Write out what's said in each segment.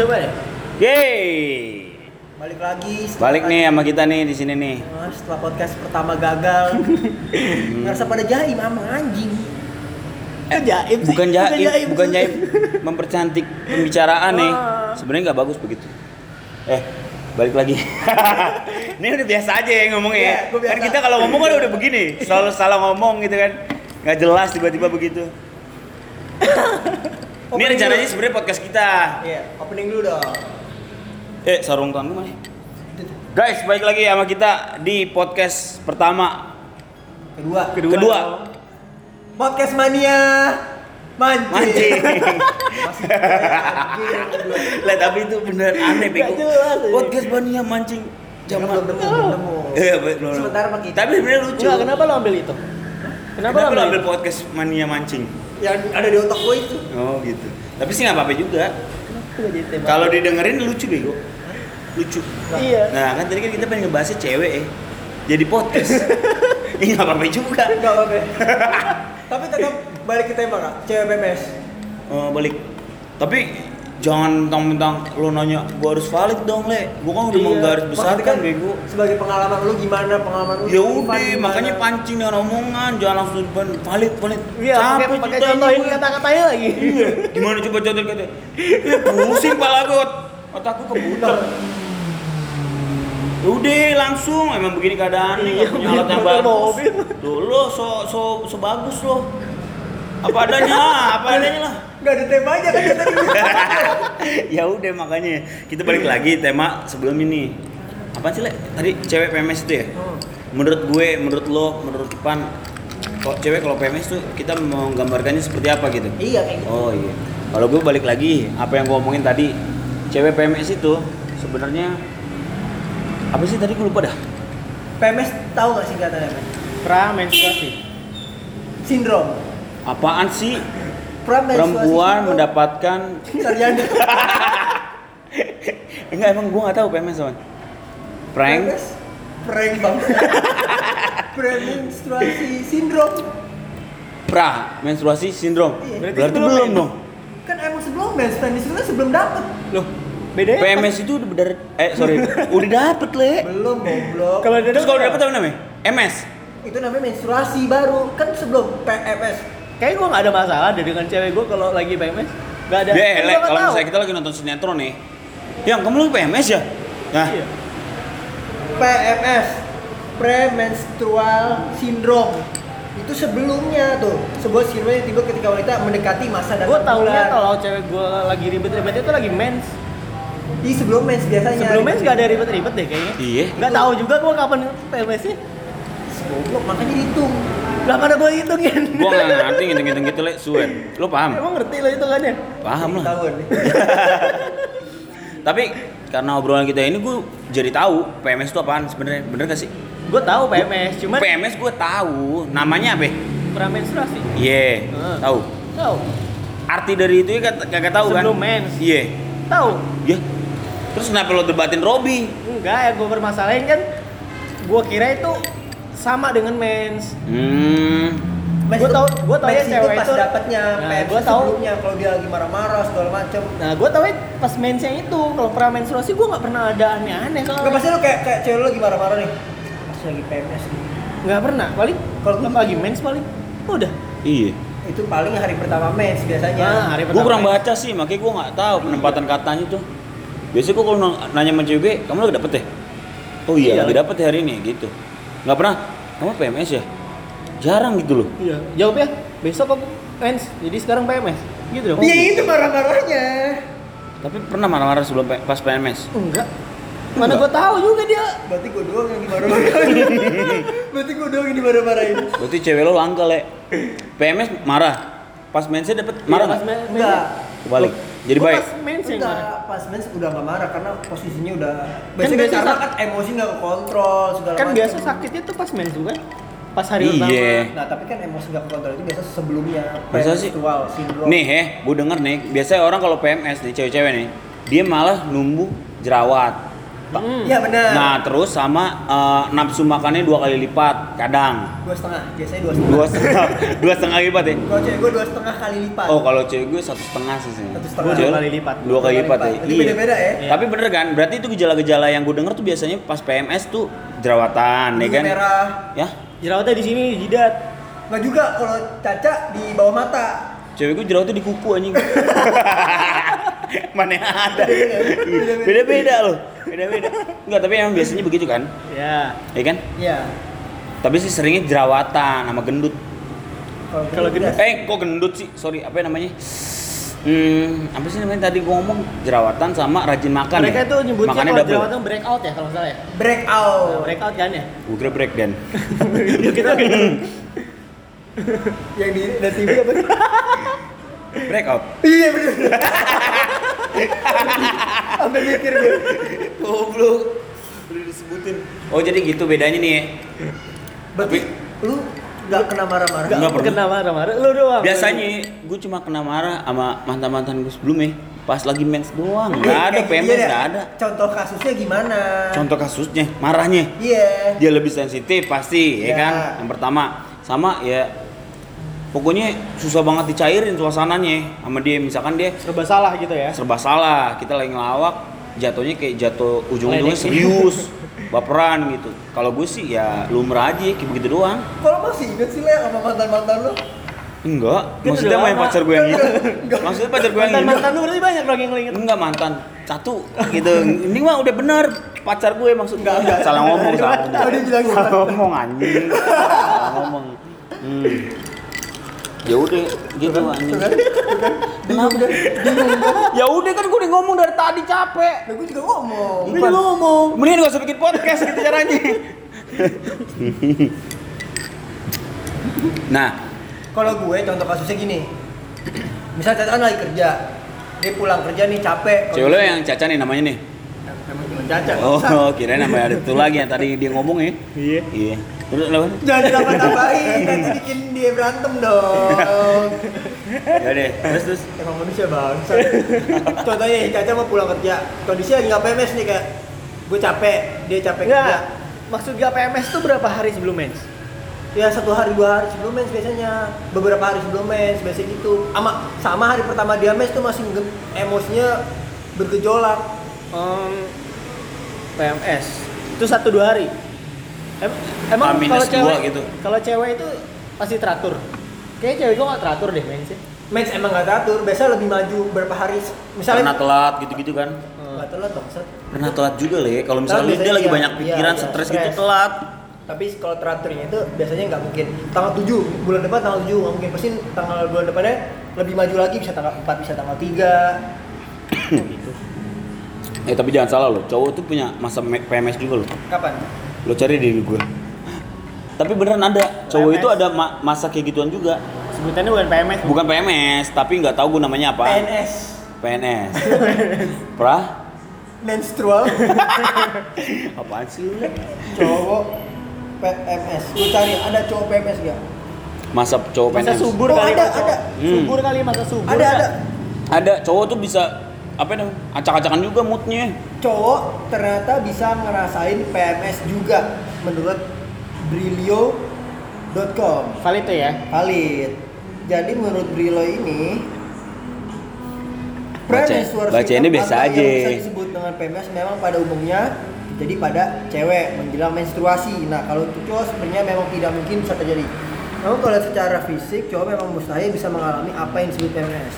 Coba deh. Yeay. Balik lagi. Balik nih sama kita nih di sini nih. Ah, Setelah podcast pertama gagal. Ngerasa pada jaim sama anjing. Eh jaim sih. Bukan jaim, bukan sih. jaim. Mempercantik pembicaraan nih. Ah. Sebenarnya nggak bagus begitu. Eh, balik lagi. ini udah biasa aja ya ngomongnya. Ya. Kan kita kalau ngomong kan udah begini, selalu salah ngomong gitu kan. Nggak jelas tiba-tiba begitu. ini rencananya sebenarnya podcast kita. Iya, opening dulu dong. Eh, sarung tangan mana? Guys, balik lagi sama kita di podcast pertama. Kedua. Kedua. dong. Podcast mania mancing. Mancing. Kedua. lah tapi itu bener aneh bego. Ya. Podcast mania mancing Jangan zaman belum nemu. Iya, belum. Sementara. Tapi sebenarnya lucu. Enggak, kenapa lo ambil itu? Kenapa, Kenapa lo lo ambil? ambil podcast mania mancing? Yang ada di otak gue itu. Oh gitu. Tapi sih nggak apa-apa juga. Nggak? Kalau didengerin lucu bego. Lucu. Iya. Nah kan tadi kan kita pengen ngebahasnya cewek ya. Jadi podcast. Ini nggak apa-apa juga. Enggak apa-apa. Tapi tetap balik ke tema kak. Cewek PMS. Oh, balik. Tapi jangan mentang-mentang lo nanya gua harus valid dong le. Gua kan udah Iya. menggaris besar Maksudnya kan bego. Sebagai pengalaman lu gimana pengalaman lu? ya udah makanya pancing dengan omongan jangan langsung depan valid valid. Iya, Capek pakai contohin kata-katanya lagi. iya gimana coba contohin kata pusing pala gue otakku kebutar Ya udah langsung. Emang begini Iya, nggak punya alat yang bagus. dulu so so so bagus lo. Apa adanya apa adanya lah Gak ada temanya kan dia tadi. ya udah makanya kita balik lagi tema sebelum ini apa sih le tadi cewek PMS itu ya Hmm. menurut gue menurut lo menurut Ipan kok cewek kalau PMS tuh kita mau gambarkannya seperti apa gitu Iya kayak gitu. oh iya kalau gue balik lagi apa yang gue omongin tadi cewek PMS itu sebenarnya apa sih tadi gue lupa dah PMS tahu gak singkatannya? Mas? Pra menstruasi. Sindrom. apaan sih perempuan mendapatkan sarjana. enggak emang gue nggak tahu PMS apa prank PMS? Prank bang. Premenstruasi sindrom. pra menstruasi sindrom Iya. berarti, Berarti belum mens. dong Kan emang sebelum mens, kan sebelum dapet. Loh, bedanya PMS itu udah bener eh sorry udah dapet le Belum goblok. Kalau dia terus kalau udah dapet apa namanya MS Itu namanya menstruasi baru. Kan sebelum PMS. Kayak gue nggak ada masalah deh dengan cewek gue kalau lagi PMS. Gak ada. Deh, Kan nggak kalau misalnya kita lagi nonton sinetron nih yang kamu lagi PMS ya nah Iya. PMS. Premenstrual syndrome. Itu sebelumnya tuh. Sebuah sindrom yang timbul ketika wanita mendekati masa dan Gue bulan. kalau cewek gue lagi ribet-ribet itu lagi mens. Di sebelum mens biasanya. Sebelum mens gak ada ribet-ribet deh kayaknya. iya Gak tahu juga gue kapan PMS nya. Goblok, makanya dihitung. Lah pada gue hitungin. gua nggak ngerti ngitung-ngitung gitu le suwen lo paham Emang ngerti lo hitungannya? paham lah Tahun. tapi karena obrolan kita ini gue jadi tahu PMS itu apaan sebenarnya bener gak sih Gue tahu PMS, cuman PMS gue tahu namanya apa pra menstruasi. iya Ah. tahu Tahu. arti dari itu ya kagak kagak tahu kan Sebelum mens. iya Tahu. ya terus kenapa lo debatin Robi Enggak ya gue bermasalahin kan. Gue kira itu sama dengan mens. hmm Mens Gua itu- tau- gua tau ya mens itu cewek pas itu- dapatnya, Nah, itu tau. sebelumnya kalau dia lagi marah-marah segala macem. Nah gue tau ya pas mensnya itu kalau pra menstruasi gue nggak pernah ada aneh-aneh Enggak soalnya. pasti lu kayak kayak cewek lu lagi marah-marah nih. Pas lagi PMS nih. Nggak pernah. Paling Kalau gua- lagi mens paling udah. iya Itu paling hari pertama mens biasanya. Nah, hari gue pertama kurang mens. baca sih makanya gue nggak tahu penempatan katanya tuh biasanya gue kalau nanya sama cewek kamu lagi dapet ya oh iya, Iya. lagi dapet ya hari ini gitu nggak pernah kamu PMS ya jarang gitu loh Iya. Jawab ya. Besok aku mens. Jadi sekarang PMS. Gitu dong. Iya itu marah-marahnya. tapi pernah marah-marah sebelum pas PMS Enggak. Mana Enggak. gue tahu juga dia. Berarti gua doang yang dimarah-marahin. Berarti gua doang yang dimarah-marahin. berarti cewek lo langka le PMS marah pas mensnya dapet marah Iya, nggak Enggak. kebalik jadi Gua baik Pas mens yang marah. Enggak, pas mens udah gak marah karena posisinya udah biasanya biasa karena kan emosi nggak kontrol segala Kan biasa sakitnya tuh pas mens tuh kan. Pas hari Iya. pertama. Nah, tapi kan emosi nggak kontrol itu biasa sebelumnya Masa sih? syndrome. nih eh gue denger nih biasanya orang kalau PMS nih cewek-cewek nih dia malah numbuh jerawat Hmm. Iya benar. Nah, terus sama eh, nafsu makannya dua kali lipat kadang. dua setengah, biasanya dua setengah. Dua setengah, dua setengah lipat ya. Kalau cewek gue dua setengah kali lipat. Oh, kalau cewek gue satu setengah sih. sih. Satu setengah. Dua kali lipat. Dua kali lipat ya. Berarti beda-beda ya. Iya. Tapi bener kan? Berarti itu gejala-gejala yang gue denger tuh biasanya pas PMS tuh jerawatan, ya Bulu kan? merah. Ya, Jerawatnya di sini di jidat. Nggak juga kalau caca di bawah mata. cewek gue jerawatnya di kuku anjing. Mana ada? Beda-beda loh. Beda-beda. Enggak, tapi emang biasanya begitu kan? Ya. Ya kan? Iya. Tapi sih seringnya jerawatan sama gendut. Kalau gendut. Eh, kok gendut sih? Sorry, apa namanya? Hmm, apa sih namanya tadi gua ngomong jerawatan sama rajin makan Mereka ya? itu nyebutnya Makannya kalau double. jerawatan breakout ya kalau nggak salah ya. breakout. Nah, breakout kan ya. Gua kira break dan. Kita. Yang di di TV apa? sih? Breakout. iya bener. Sampai mikir gue. Goblok. Udah disebutin. Oh, jadi gitu bedanya nih ya. Berarti lu nggak kena marah-marah. Gak Nggak pernah. kena marah-marah. Lu doang. Biasanya gue cuma kena marah sama mantan-mantan gue sebelumnya pas lagi mens doang. Nggak ada Eh, PMS, iya nggak ada. Contoh kasusnya gimana? Contoh kasusnya, marahnya. Iya. Dia lebih sensitif pasti, ya Ya. kan? Yang pertama, sama ya pokoknya susah banget dicairin suasananya sama dia. Misalkan dia serba salah gitu ya. serba salah kita lagi ngelawak jatuhnya kayak jatuh ujung-ujungnya serius baperan gitu. Kalau gue sih ya lumrah aja kayak begitu doang. Kalau masih inget sih le sama mantan-mantan lu? enggak Kan maksudnya main pacar gue yang itu maksudnya pacar gue yang Mantan ini mantan lu berarti banyak lagi yang lu inget. enggak mantan. Satu gitu. Ini mah udah bener pacar gue maksud enggak enggak. Salah ngomong salah ngomong. gitu. salah ngomong anjing. Salah ngomong. Hmm. Ya udah gitu anjing ya udah kan gue udah ngomong dari tadi capek Nah, gue juga ngomong. Gue juga ngomong. Mendingan gak usah bikin podcast gitu caranya. nah, Kalau gue contoh kasusnya gini. Misal Caca kan lagi kerja. Dia pulang kerja nih capek. cewek lo yang Caca nih namanya nih. Emang cuma Caca. Oh, kirain namanya ada itu lagi yang tadi dia ngomong ya. Iya. Iya. Terus? Jangan ditambah-tambahin, nanti bikin dia berantem dong. Ya deh, terus terus. Emang manusia bangsa. Contohnya nih, Caca mau pulang kerja, kondisinya lagi nggak PMS nih kayak gue capek, dia capek kerja. Enggak. Maksud gak PMS tuh berapa hari sebelum mens? Ya satu hari dua hari sebelum mens biasanya, beberapa hari sebelum mens biasanya gitu. Sama sama hari pertama dia mens tuh masih emosinya bergejolak. Em, PMS itu satu dua hari. Em- emang A minus kalau cewek gitu. Kalau cewek itu pasti teratur. Kayaknya cewek gua nggak teratur deh mensnya. Mens emang nggak teratur, biasa lebih maju berapa hari. Pernah Misalnya telat gitu-gitu kan. nggak telat dong, Sat. Pernah telat juga le. Kalau misalnya Telat dia lagi biasanya banyak iya, pikiran, iya, stres stres. gitu telat. Tapi kalau teraturnya itu biasanya nggak mungkin tanggal 7 bulan depan tanggal 7 nggak mungkin pasti tanggal bulan depannya lebih maju lagi bisa tanggal 4 bisa tanggal 3 gitu. Eh tapi jangan salah loh, cowok tuh punya masa PMS juga loh. kapan? Lo cari diri gue. Tapi beneran ada, cowok PMS. itu ada ma- masa kayak gituan juga. Sebutannya bukan PMS. Bukan PMS, tapi nggak tahu gue namanya apa. PNS PNS. Pra? menstrual Apaan sih lu? Cowok PMS gue cari ada cowok PMS gak? Masa cowok Masa PNS. subur Oh, kali ada, ada. Hmm. Subur kali masa subur. ada ada Ada cowok tuh bisa apa namanya? Acak-acakan juga moodnya. cowok ternyata bisa ngerasain PMS juga menurut brilio.com Valid tuh ya. valid jadi menurut Brilio ini Baca- bacainnya syndrome biasa aja. yang bisa disebut dengan PMS memang pada umumnya jadi pada cewek menjelang menstruasi nah kalau untuk cowok sebenarnya memang tidak mungkin bisa terjadi namun kalau secara fisik cowok memang mustahil bisa mengalami apa yang disebut PMS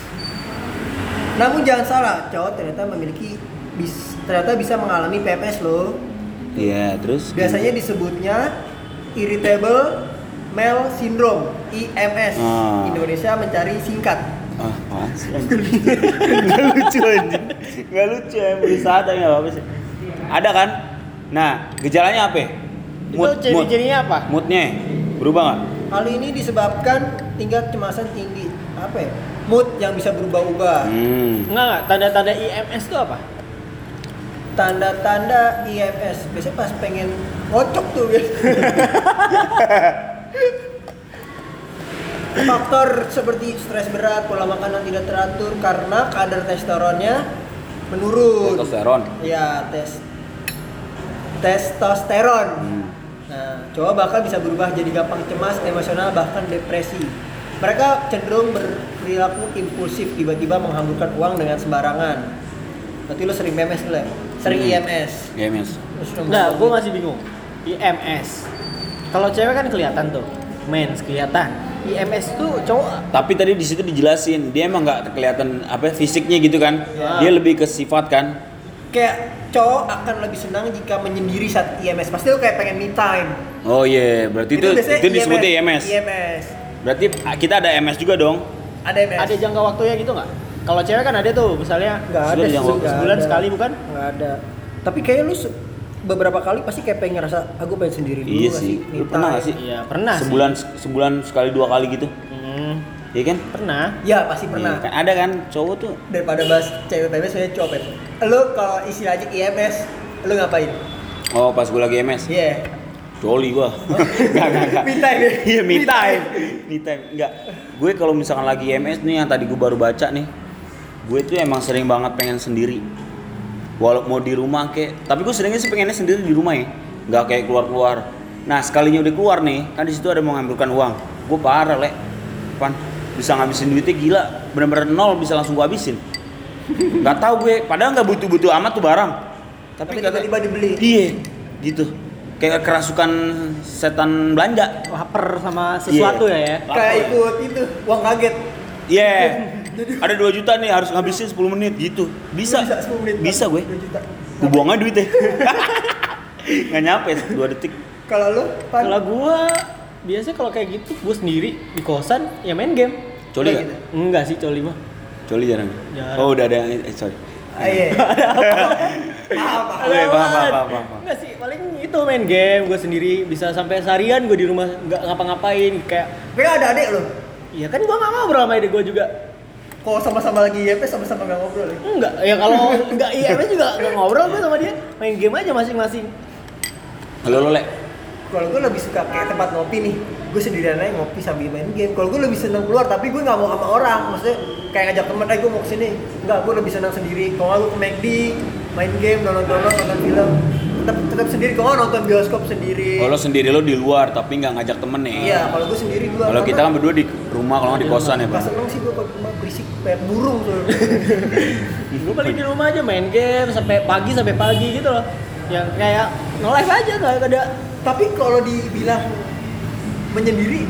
namun jangan salah cowok ternyata memiliki bis, ternyata bisa mengalami PMS loh Iya, terus biasanya disebutnya irritable male syndrome IMS Ah. Indonesia mencari singkat Ah? Nggak lucu anjing. Nggak lucu ya, berusaha tapi nggak apa-apa sih. Ada kan? Nah, gejalanya apa? Itu ciri-cirinya apa? Moodnya berubah nggak? hal ini disebabkan tingkat kecemasan tinggi apa ya mood yang bisa berubah-ubah Hmm. Enggak enggak, tanda-tanda IMS itu apa? tanda-tanda IMS biasanya pas pengen ngocok tuh biasa faktor seperti stres berat pola makanan tidak teratur karena kadar testosteronnya menurun Testosteron. ya tes testosteron. Hmm. Nah, cowok bahkan bisa berubah jadi gampang cemas, emosional, bahkan depresi. Mereka cenderung berperilaku impulsif, tiba-tiba menghamburkan uang dengan sembarangan. Berarti lo sering memes ya? Sering Hmm. IMS. Nah, mau- gue masih bingung. IMS. Kalau cewek kan kelihatan tuh, mens kelihatan. IMS tuh cowok Tapi tadi di situ dijelasin, dia emang nggak kelihatan apa fisiknya gitu kan. Ya. Dia lebih ke sifat kan. kayak cowok akan lebih senang jika menyendiri saat IMS. Pasti lo kayak pengen me time. Oh iya, berarti itu itu, biasanya disebutnya IMS. IMS. Berarti ah, kita ada MS juga dong. Ada IMS. ada jangka waktunya gitu nggak? Kalau cewek kan ada tuh, misalnya Nggak ada Sebulan ada. sekali bukan? Nggak ada. Tapi kayak lu beberapa kali pasti kayak pengen ngerasa aku pengen sendiri dulu Iya sih. Lu pernah nggak sih? Iya pernah sih. Sebulan sebulan sekali dua kali gitu. Hmm, Iya kan? pernah. Ya pasti pernah. Iya, kan ada kan cowok tuh. Daripada bahas cewek PMS saya cowok PMS. Lu kalau istilahnya IMS, lu ngapain? Oh, pas gue lagi MS. Iya. Coli gua. Enggak, enggak, enggak. Me time ya? Iya, me Me time. Me time. Enggak. Gue kalau misalkan lagi MS nih yang tadi gue baru baca nih. Gue tuh emang sering banget pengen sendiri. Walau mau di rumah kayak, tapi gue seringnya sih pengennya sendiri di rumah ya. Enggak kayak keluar-keluar. Nah, sekalinya udah keluar nih, kan di situ ada mau ngambilkan uang. Gue parah, Le. Pan bisa ngabisin duitnya gila, bener-bener nol bisa langsung gue habisin. Gak tahu gue, padahal nggak butuh-butuh amat tuh barang. Tapi kata- tiba-tiba dibeli. Iya, gitu. Kayak kerasukan setan belanja. Laper sama sesuatu Iya. ya ya. Kayak ikut itu uang kaget. Iya. Ada 2 juta nih harus ngabisin 10 menit gitu. Bisa. Bisa 10 menit. Bisa gue. 2 juta. Gue buang aja duitnya. Nggak nyampe 2 detik. Kalau lu, Pan? Kalau gua biasanya kalau kayak gitu gua sendiri di kosan ya main game. Coli gitu. Enggak sih coli mah. Coli jarang. Jarang. Oh udah ada eh, sorry. Ah, iya. Paham, paham. Oke, paham, paham, paham, paham. Enggak sih, paling itu main game gue sendiri bisa sampai seharian gue di rumah nggak ngapa-ngapain kayak Tapi ada adik lu. ya kan gua nggak ngobrol sama ide gue juga Kalau sama-sama lagi IMS sama-sama nggak ngobrol ya. enggak ya kalau enggak iya juga nggak ngobrol gue sama dia main game aja masing-masing Halo lo, Le. Kalau gue lebih suka kayak tempat ngopi nih, gue sendirian aja ngopi sambil main game. Kalau gue lebih seneng keluar, tapi gue nggak mau sama orang. Maksudnya kayak ngajak temen, eh gue mau ke sini. Enggak, gue lebih senang sendiri. Kalau nggak gue ke McD, main game, download download, nonton film. Tetap tetap sendiri. Kalau nggak nonton bioskop sendiri. Kalau sendiri lo di luar tapi nggak ngajak temen nih. Iya, kalau gue sendiri dulu. Kalau kita kan berdua di rumah, kalau nggak di kosan ya, Gak Bang. seneng sih gue kalau di rumah berisik kayak burung tuh. gue paling di rumah aja main game sampai pagi sampai pagi gitu loh yang kayak nge-live aja nggak ada tapi kalau dibilang menyendiri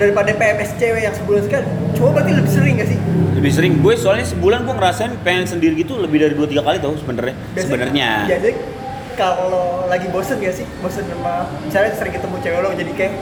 daripada PMS cewek yang sebulan sekali, cowok berarti lebih sering gak sih? Lebih sering gue soalnya sebulan gue ngerasain pengen sendiri gitu lebih dari 2 3 kali tau sebenarnya. Sebenarnya. Biasanya kalau lagi bosen gak sih? Bosen sama misalnya sering ketemu cewek lo jadi kayak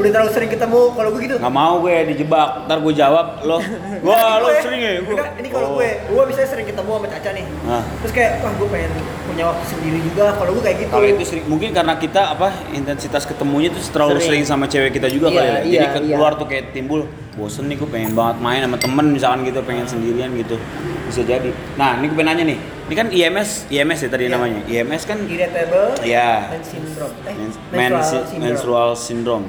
udah terlalu sering ketemu kalau gue gitu. nggak mau gue dijebak ntar gue jawab lo wah lo Gue- sering ya gue Enggak, ini kalau Oh. gue, gue misalnya sering ketemu sama Caca nih. Nah. Terus kayak wah gue pengen punya waktu sendiri juga. Kalau gue kayak gitu. kalau itu sering mungkin karena kita apa intensitas ketemunya tuh terlalu Sering. sering, sama cewek kita juga Iya, kali ya iya, jadi iya. keluar tuh kayak timbul bosen nih gue pengen banget main sama temen misalkan gitu pengen sendirian gitu bisa jadi nah ini gue pengen nanya nih ini kan IMS IMS ya tadi Iya. namanya IMS kan irritable Iya. man syndrome. Eh, mens- menstrual mensi- syndrome. menstrual syndrome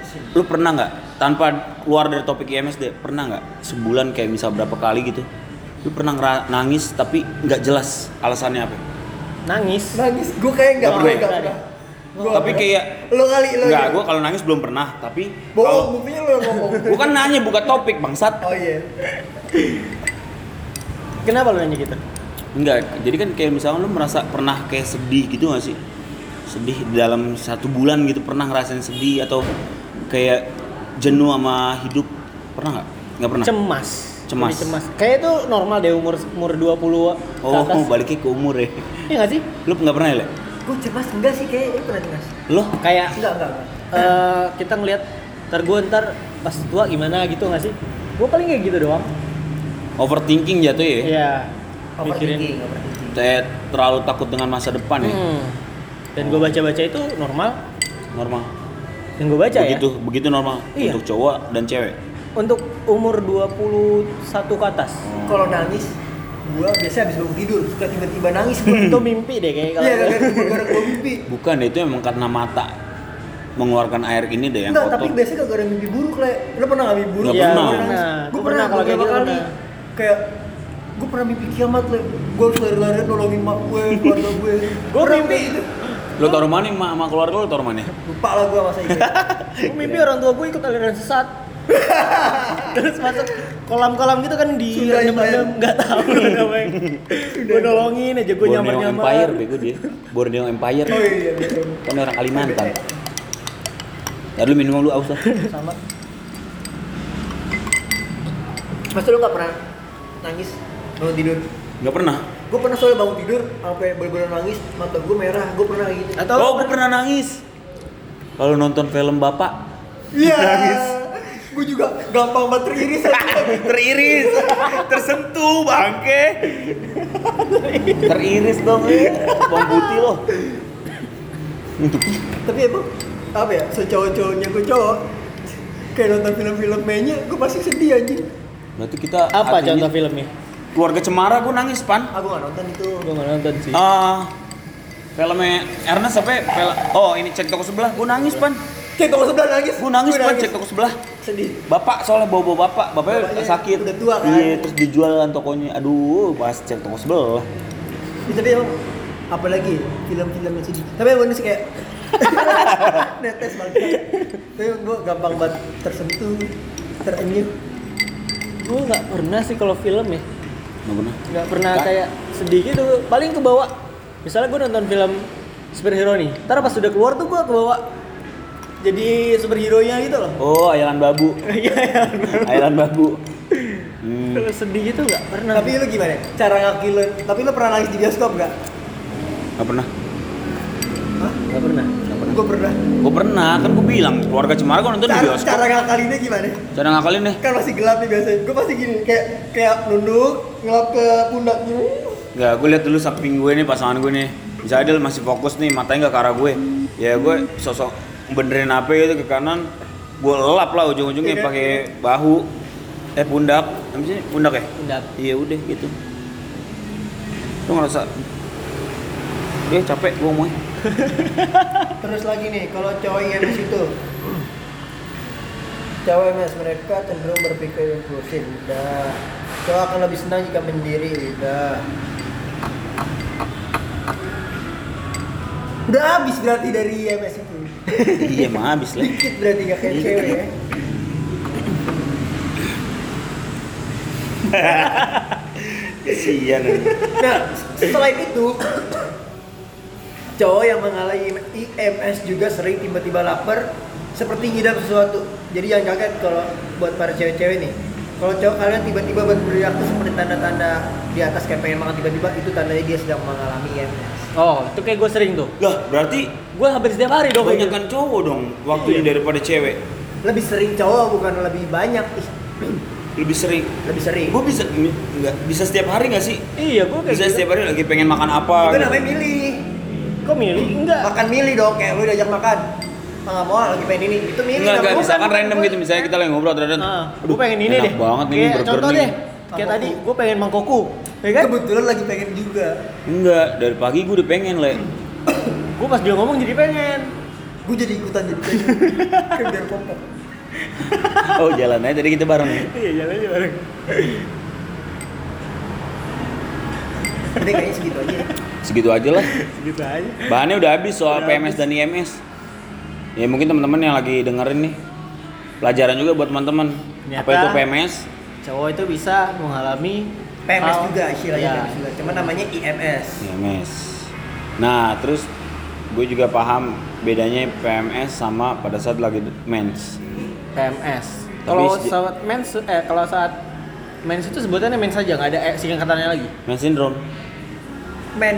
Syndrome. lu pernah nggak tanpa keluar dari topik IMS deh pernah nggak sebulan kayak misal berapa kali gitu lu pernah nangis tapi nggak jelas alasannya apa nangis Nangis, gue kayak enggak Nggak pernah. enggak pernah. Gua tapi kayak lo kali lo. nggak ya? gue kalau nangis belum pernah tapi Bohong, kalau buktinya lo yang ngomong. gue kan nanya buka topik bangsat Oh iya. kenapa lu nanya gitu enggak jadi kan kayak misalnya lu merasa pernah kayak sedih gitu gak sih sedih di dalam satu bulan gitu pernah ngerasain sedih atau kayak jenuh sama hidup? Pernah nggak? Nggak pernah? Cemas. Cemas. Lebih cemas. Kayak itu normal deh umur umur 20 ke oh atas. baliknya ke umur ya. Iya nggak sih? Lu nggak pernah ya Le? Gue cemas? Enggak sih kayak ini pernah cemas. lo kayak Enggak, enggak, enggak. eh, kita ngelihat ntar gue ntar pas tua gimana gitu nggak sih? Gue paling kayak gitu doang. Overthinking jatuh ya? Iya. Overthinking, overthinking. kayak terlalu takut dengan masa depan ya? Hmm. Dan gue baca-baca itu normal normal yang gue baca begitu ya begitu normal Iya. untuk cowok dan cewek untuk umur 21 ke atas Kalau nangis, gua biasa habis bangun tidur suka tiba-tiba nangis itu mimpi deh kayak kalau Iya, gara-gara gua mimpi. bukan deh itu emang karena mata mengeluarkan air ini deh yang Enggak, kotor tapi biasanya gara-gara mimpi buruk lah. Lo pernah nggak mimpi buruk? Pernah. Gua Pernah. Gue pernah, pernah kalau kayak beberapa gitu kali. pernah. Kayak gue pernah mimpi kiamat lah. Gue harus lari-larian nolongin mak gue, keluarga gue. gue Pernah mimpi Lo tau rumah nih, ma- sama keluarga lo tau rumah nih? lupa lah gua masa itu Gue mimpi orang tua gue ikut aliran sesat. Terus masuk kolam-kolam gitu kan di rendem-rendem Empire. nggak tahu namanya. Gue nolongin aja gue Borneo nyamar-nyamar. Empire, bego dia. Borneo Empire. oh iya betul Kan orang Kalimantan. Ya lu minum lu aus lah. sama Mas lu nggak pernah nangis bangun tidur Gak pernah. Gue pernah soalnya bangun tidur sampai bener-bener nangis mata gue merah gue pernah gitu Atau Oh, gue pernah nangis. Kalau nonton film bapak, iya gue juga gampang banget teriris teriris, tersentuh bangke. teriris dong, eh. bang putih loh. tapi emang apa ya secowok-cowoknya gue cowok kayak nonton film-film mainnya gue pasti sedih anjing Berarti kita apa contoh filmnya? Keluarga Cemara gue nangis pan. aku gak nonton itu Gue nggak nonton sih. Ah, filmnya Ernest apa? ya? Film, oh ini cek toko sebelah, gue nangis pan. kayak kalau sebelah nangis Gue nangis Gua pan cek toko sebelah. sedih Bapak soalnya bawa bawa bapak, bapaknya, Bapaknya sakit. udah tua kan? Iya, terus dijual kan tokonya. Aduh, pas cek toko sebelah. Ya, tapi emang apalagi film-film yang sedih tapi ini sih kayak netes banget tapi gue gampang banget tersentuh terenyuh Gue nggak pernah sih kalau film ya. Nggak pernah. Nggak pernah Nggak? kayak sedih gitu. Paling kebawa. Misalnya gue nonton film superhero nih. Ntar pas udah keluar tuh gue kebawa jadi superhero nya gitu loh. Oh, ayalan babu. Ayalan babu. Hmm. Sedih gitu nggak pernah. tapi lu gimana cara ngakilin tapi lu pernah nangis di bioskop gak? Nggak pernah. Hah? nggak pernah. Gue pernah Gue pernah, kan gue bilang keluarga Cemara gue nonton di cara, bioskop. cara ngakalinnya gimana? Cara ngakalin deh. kan masih gelap nih biasanya gue pasti gini kayak kayak nunduk ngelap ke pundak gini Enggak, gue lihat dulu samping gue nih pasangan gue nih. Misalnya dia masih fokus nih, matanya nggak ke arah gue. Ya gue sosok benerin apa gitu ke kanan. Gue lelap lah ujung-ujungnya kan? pakai bahu. Eh pundak. Apa sih? Pundak ya? Pundak. Iya udah gitu. Lu ngerasa Eh capek gue mau. terus lagi nih kalau cowok IMS itu cowok IMS mereka cenderung berpikir impulsif udah. Cowok akan lebih senang jika menyendiri udah. Udah habis berarti dari IMS itu. Iya mah habis lah. dikit berarti gak kayak cewek ya. Kesian. Nah, selain itu, cowok yang mengalami IMS juga sering tiba-tiba lapar seperti ngidam sesuatu. Jadi jangan kaget kalau buat para cewek-cewek nih. Kalau cowok kalian tiba-tiba tuh seperti tanda-tanda di atas kayak pengen makan tiba-tiba itu tandanya dia sedang mengalami IMS. Oh, itu kayak gue sering tuh. Lah berarti Gue hampir setiap hari dong. kayak gitu. kebanyakan cowok dong waktunya Iya. daripada cewek. Lebih sering cowok bukan lebih banyak. Ih, Lebih sering. Lebih sering. Gue bisa nggak bisa setiap hari nggak sih? Iya, gue kayak Bisa gitu. setiap hari lagi pengen makan apa? Itu gitu. namanya milih. Kok milih? Enggak. Makan milih dong kayak lu diajak makan. Ah, nggak mau lagi pengen ini. Itu milih. Enggak, enggak, misalkan random gitu, misalnya kita lagi ngobrol terus Ah, gue pengen ini enak deh. banget nih Kayak burger contoh nih. deh. Kayak tadi, gue pengen mangkoku. Ya kan? Kebetulan lagi pengen juga. Enggak, dari pagi gue udah pengen, Le. Gue pas dia ngomong jadi pengen. gue jadi ikutan jadi pengen Kan biar kompak Oh, jalan aja tadi kita bareng. Iya, jalan aja bareng. tapi kayaknya segitu aja ya. Segitu aja lah. Gitu aja. Bahannya udah habis soal Udah PMS dan IMS. Ya mungkin teman-teman yang lagi dengerin nih pelajaran juga buat teman-teman. Apa itu PMS? Cowok itu bisa mengalami PMS hal- juga istilahnya Iya. PMS juga cuma namanya IMS IMS. Nah, terus gue juga paham bedanya PMS sama pada saat lagi mens. PMS. Kalau saat mens eh kalau saat mens itu sebutannya mens saja, nggak ada eh, singkatannya lagi. Mens syndrome. Men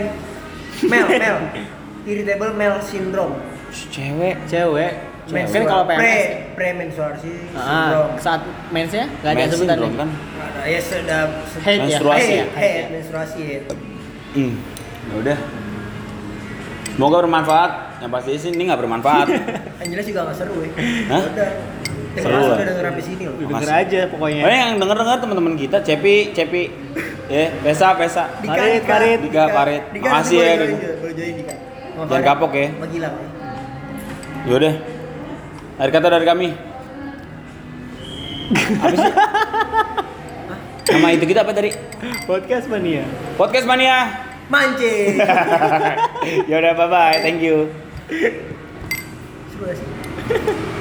mel mel irritable mel syndrome Cewek. Cewek. Mens- Kan kalau pre PMS pre menstruasi ah, syndrome saat mensnya nggak ada sebutannya. syndrome kan? Ada, ya sudah Head ya. Menstruasi. Head ya. head, menstruasi head. Hmm. Ya udah. Semoga bermanfaat. Yang pasti sih ini nggak bermanfaat. yang jelas juga nggak seru ya Hah? udah Seru lah. udah denger sampai sini loh Denger aja pokoknya. Oh yang denger-denger teman-teman kita, Cepi, Cepi, ya, Pesa, Pesa. Parit, Dika, Parit. Dika, Parit. Makasih ya, Jangan kapok ya. ya. Yaudah. Akhir kata dari kami. Apa sih? Nama itu kita apa tadi? Podcast mania. Podcast Mania. mancing ya udah bye bye thank you Seru gak sih?